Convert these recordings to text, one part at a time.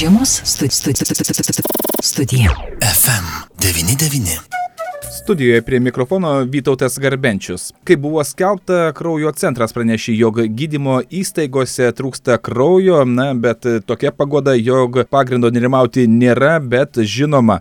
Žiemos studija. Studija. FM 99. Studijoje prie mikrofono Vytautas Garbenčius. Kai buvo skelbta, kraujo centras pranešė, jog gydymo įstaigose trūksta kraujo, na, bet tokia pagoda, jog pagrindo nerimauti nėra, bet žinoma,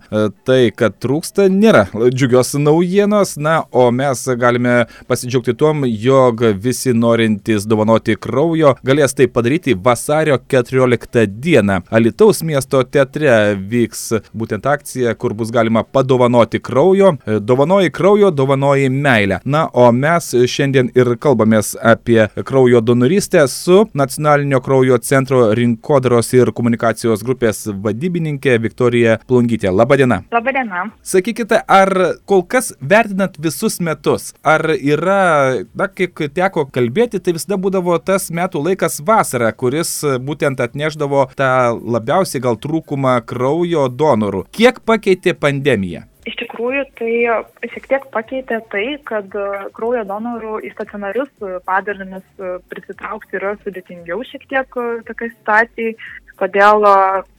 tai, kad trūksta, nėra džiugios naujienos, na, o mes galime pasidžiaugti tuom, jog visi norintys dovanoti kraujo galės tai padaryti vasario 14 dieną. Alitaus miesto teatre vyks būtent akcija, kur bus galima padovanoti kraujo dovanoji kraujo, dovanoji meilę. Na, o mes šiandien ir kalbamės apie kraujo donorystę su Nacionalinio kraujo centro rinkodaros ir komunikacijos grupės vadybininkė Viktorija Plungytė. Labadiena. Labadiena. Sakykite, ar kol kas vertinant visus metus, ar yra, na, kiek teko kalbėti, tai visada būdavo tas metų laikas vasara, kuris būtent atneždavo tą labiausiai gal trūkumą kraujo donorų. Kiek pakeitė pandemija? Tikrųjų, tai šiek tiek pakeitė tai, kad kraujo donorų į stacionarius padarinius prisitraukti yra sudėtingiau šiek tiek tokia situacija. Todėl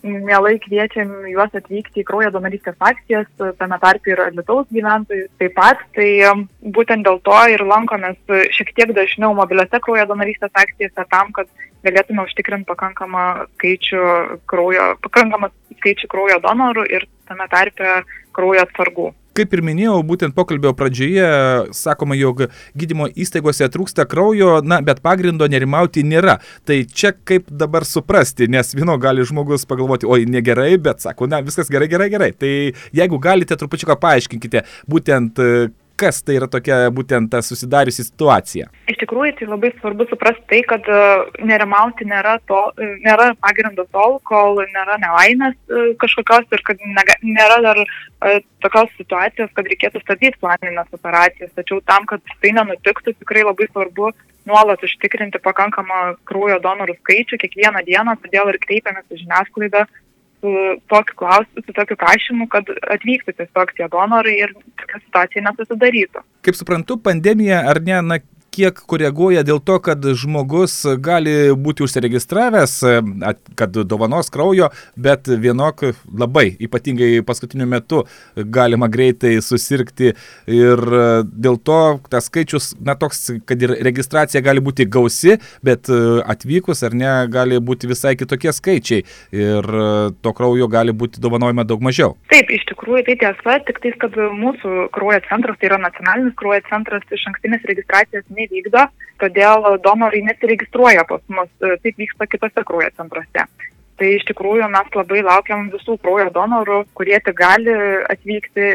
mielai kviečiam juos atvykti į kraujo donorystės akcijas, tame tarpe ir Lietuvos gyventojus taip pat. Tai būtent dėl to ir lankomės šiek tiek dažniau mobiliose kraujo donorystės akcijose tam, kad galėtume užtikrinti pakankamą skaičių kraujo, pakankamą skaičių kraujo donorų ir tame tarpe kraujo atsargų. Kaip ir minėjau, būtent pokalbio pradžioje sakoma, jog gydymo įstaigose trūksta kraujo, na, bet pagrindo nerimauti nėra. Tai čia kaip dabar suprasti, nes vieno gali žmogus pagalvoti, oi, negerai, bet sako, na, viskas gerai, gerai, gerai. Tai jeigu galite, trupučiuką paaiškinkite, būtent kas tai yra tokia būtent ta susidariusi situacija? Iš tikrųjų, tai labai svarbu suprasti tai, kad nerimauti nėra, to, nėra pagrindo tol, kol nėra nelaimės kažkokios ir kad nėra dar tokios situacijos, kad reikėtų stabdyti planinės operacijas. Tačiau tam, kad tai nenutiktų, tikrai labai svarbu nuolat užtikrinti pakankamą kraujo donorų skaičių kiekvieną dieną, todėl ir kreipiamės į žiniasklaidą su tokiu klausimu, su tokiu prašymu, kad atvyktų tiesiog tie donorai ir tokia situacija nesusidarytų. Kaip suprantu, pandemija ar ne, na, kiek koreguoja dėl to, kad žmogus gali būti užsiregistravęs, kad dovanos kraujo, bet vienok labai, ypatingai paskutiniu metu, galima greitai susirgti ir dėl to tas skaičius, na toks, kad ir registracija gali būti gausi, bet atvykus ar ne, gali būti visai kitokie skaičiai ir to kraujo gali būti dovanojama daug mažiau. Taip, iš tikrųjų tai tiesa, tik tais, kad mūsų kraujo centras, tai yra nacionalinis kraujo centras, iš ankstinės registracijos nevykdo, todėl donorai nesiregistruoja pas mus, taip vyksta kitose kraujo centruose. Tai iš tikrųjų mes labai laukiam visų kraujo donorų, kurie tik gali atvykti,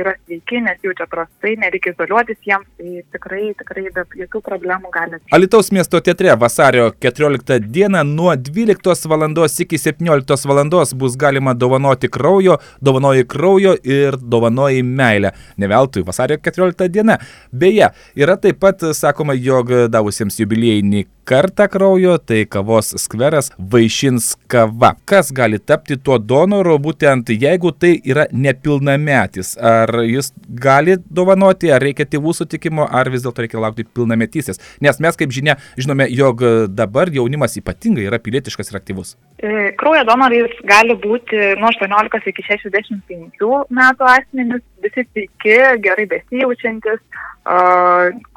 yra sveiki, nesijaučia prastai, nereikia izoliuotis jiems, tai tikrai, tikrai be jokių problemų gali. Alitaus miesto teatre vasario 14 dieną nuo 12 val. iki 17 val. bus galima dovanoti kraujo, dovanoji kraujo ir dovanoji meilę. Ne veltui vasario 14 diena. Beje, yra taip pat sakoma, jog davusiems jubiliejinį kartą kraujo, tai kavos skveras vaišins kava. Kas gali tapti tuo donoru, būtent jeigu tai yra nepilnametis? Ar jis gali dovanoti, ar reikia tėvų sutikimo, ar vis dėlto reikia laukti pilnametystės? Nes mes, kaip žinia, žinome, jog dabar jaunimas ypatingai yra pilietiškas ir aktyvus. Kraujo donorais gali būti nuo 18 iki 65 metų asmenys, visi sveiki, gerai besijaučiantis,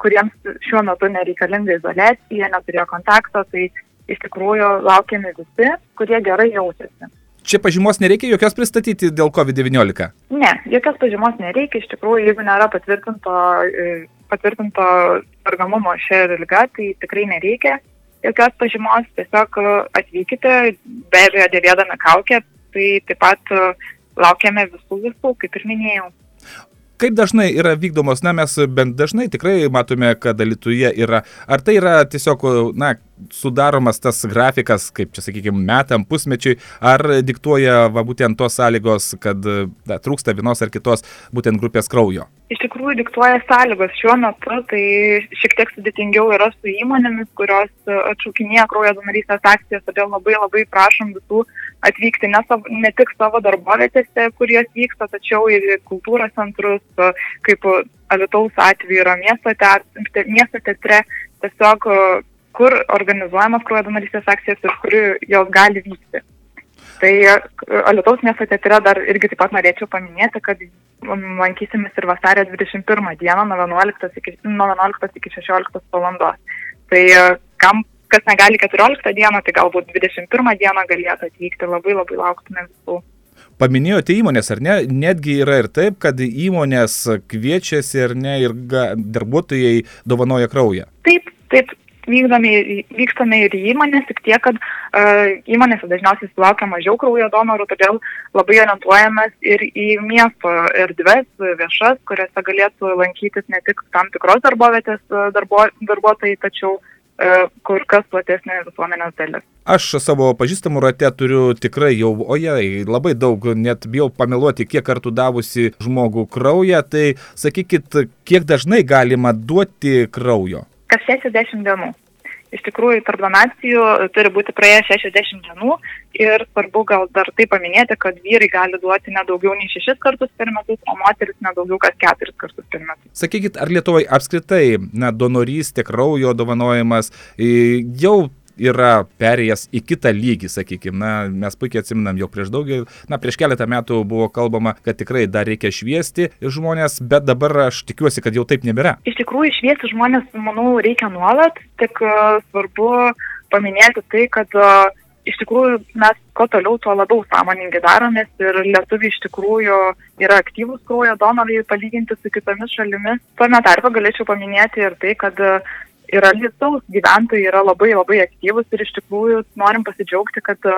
kuriems šiuo metu nereikalinga izolacija, neturėjo kontakto, tai iš tikrųjų laukiami visi, kurie gerai jaučiasi. Čia pažymos nereikia jokios pristatyti dėl COVID-19? Ne, jokios pažymos nereikia, iš tikrųjų, jeigu nėra patvirtinto, patvirtinto sergamumo šią lygą, tai tikrai nereikia jokios pažymos, tiesiog atvykite, be abejo, dėvėdami kaukę, tai taip pat laukiame visų visų, kaip ir minėjau. Kaip dažnai yra vykdomos, na mes bent dažnai tikrai matome, kad Lietuvoje yra, ar tai yra tiesiog, na, sudaromas tas grafikas, kaip čia sakykime, metam, pusmečiui, ar diktuoja va, būtent tos sąlygos, kad da, trūksta vienos ar kitos būtent grupės kraujo? Iš tikrųjų diktuoja sąlygos. Šiuo metu tai šiek tiek sudėtingiau yra su įmonėmis, kurios atšaukinėja kraujo donorystės akcijas, todėl labai labai prašom visų atvykti ne, savo, ne tik savo darbovietėse, kur jos vyksta, tačiau ir kultūros centrus, kaip Alitaus atveju yra miesto, teatre, miesto teatre, tiesiog kur organizuojamas kraujo donorystės akcijas ir kur jos gali vykti. Tai Alitaus miesto teatre dar irgi taip pat norėčiau paminėti, kad lankysimės ir vasario 21 dieną nuo 11 iki, nuo 11 iki 16 valandos. Tai kam, kas negali 14 dieną, tai galbūt 21 dieną galėtų atvykti, labai labai lauktume visų. Paminėjote įmonės, ar ne? Netgi yra ir taip, kad įmonės kviečiasi ar ne ir darbuotojai dovanoja kraują. Taip, taip, vykdome, vykstame ir į įmonės, tik tiek, kad uh, įmonėse dažniausiai sulaukia mažiau kraujo donorų, todėl labai orientuojamės ir į miesto erdves viešas, kuriuose galėtų lankytis ne tik tam tikros darbovietės darbo, darbuotojai, tačiau uh, kur kas platesnė visuomenės dalis. Aš savo pažįstamų rate turiu tikrai jau, oje, labai daug, net bijau pameluoti, kiek kartų davusi žmogų kraują, tai sakykit, kiek dažnai galima duoti kraujo? Kas 60 dienų. Iš tikrųjų, tarp donacijų turi būti praėję 60 dienų ir svarbu gal dar tai paminėti, kad vyrai gali duoti nedaugiau nei 6 kartus per metus, o moteris nedaugiau kaip 4 kartus per metus. Sakykit, ar Lietuvoje apskritai na, donorystė, kraujo dovanojimas jau yra perėjęs į kitą lygį, sakykime. Na, mes puikiai atsiminam, jau prieš daugelį, na, prieš keletą metų buvo kalbama, kad tikrai dar reikia šviesti žmonės, bet dabar aš tikiuosi, kad jau taip nebėra. Iš tikrųjų, šviesti žmonės, manau, reikia nuolat, tik uh, svarbu paminėti tai, kad uh, iš tikrųjų mes kuo toliau, tuo labiau sąmoningai daromės ir lietuviai iš tikrųjų yra aktyvūs kraujo donorai palyginti su kitomis šalimis. Tuo tarpu galėčiau paminėti ir tai, kad ir Lietuvos gyventojai yra labai labai aktyvus ir iš tikrųjų norim pasidžiaugti, kad e,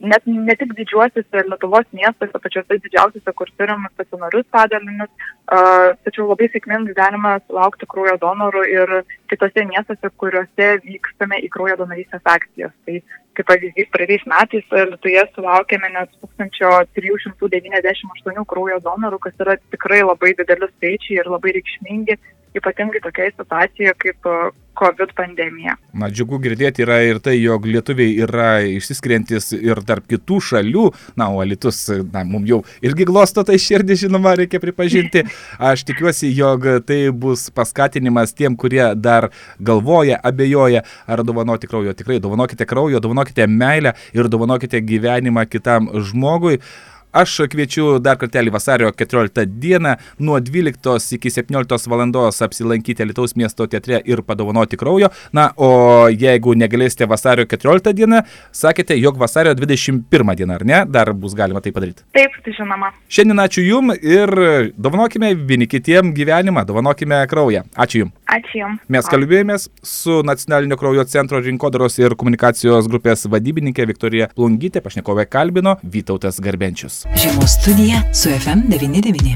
net ne tik didžiuosiuose Lietuvos miestuose, pačiuose didžiausiuose, kur turim stacionarius padalinius, uh, tačiau labai sėkmingai galima sulaukti kraujo donorų ir kitose miestuose, kuriuose vykstame į kraujo donorystės akcijas. Tai kaip pavyzdys, praeitais metais Lietuvoje sulaukėme net 1398 kraujo donorų, kas yra tikrai labai dideli skaičiai ir labai reikšmingi ypatingai tokioje situacijoje kaip e, COVID pandemija. Na, džiugu girdėti yra ir tai, jog lietuviai yra išsiskiriantis ir tarp kitų šalių, na, o Alitus, na, mums jau irgi glosto tai širdį, žinoma, reikia pripažinti. Aš tikiuosi, jog tai bus paskatinimas tiem, kurie dar galvoja, abejoja, ar dovanoti kraujo. Tikrai dovanokite kraujo, dovanokite meilę ir dovanokite gyvenimą kitam žmogui. Aš kviečiu dar kartelį vasario 14 dieną nuo 12 iki 17 valandos apsilankyti Lietuvos miesto teatre ir padovanoti kraujo. Na, o jeigu negalėsite vasario 14 dieną, sakėte, jog vasario 21 dieną, ar ne? Dar bus galima tai padaryti. Taip, tai žinoma. Šiandien ačiū Jums ir dovanokime vieni kitiem gyvenimą, dovanokime kraują. Ačiū Jums. Ačiū Jums. Mes kalbėjomės su Nacionalinio kraujo centro rinkodaros ir komunikacijos grupės vadybininkė Viktorija Plungytė, pašnekovė kalbino Vytautas Garbenčius. Žiemos studija su FM99.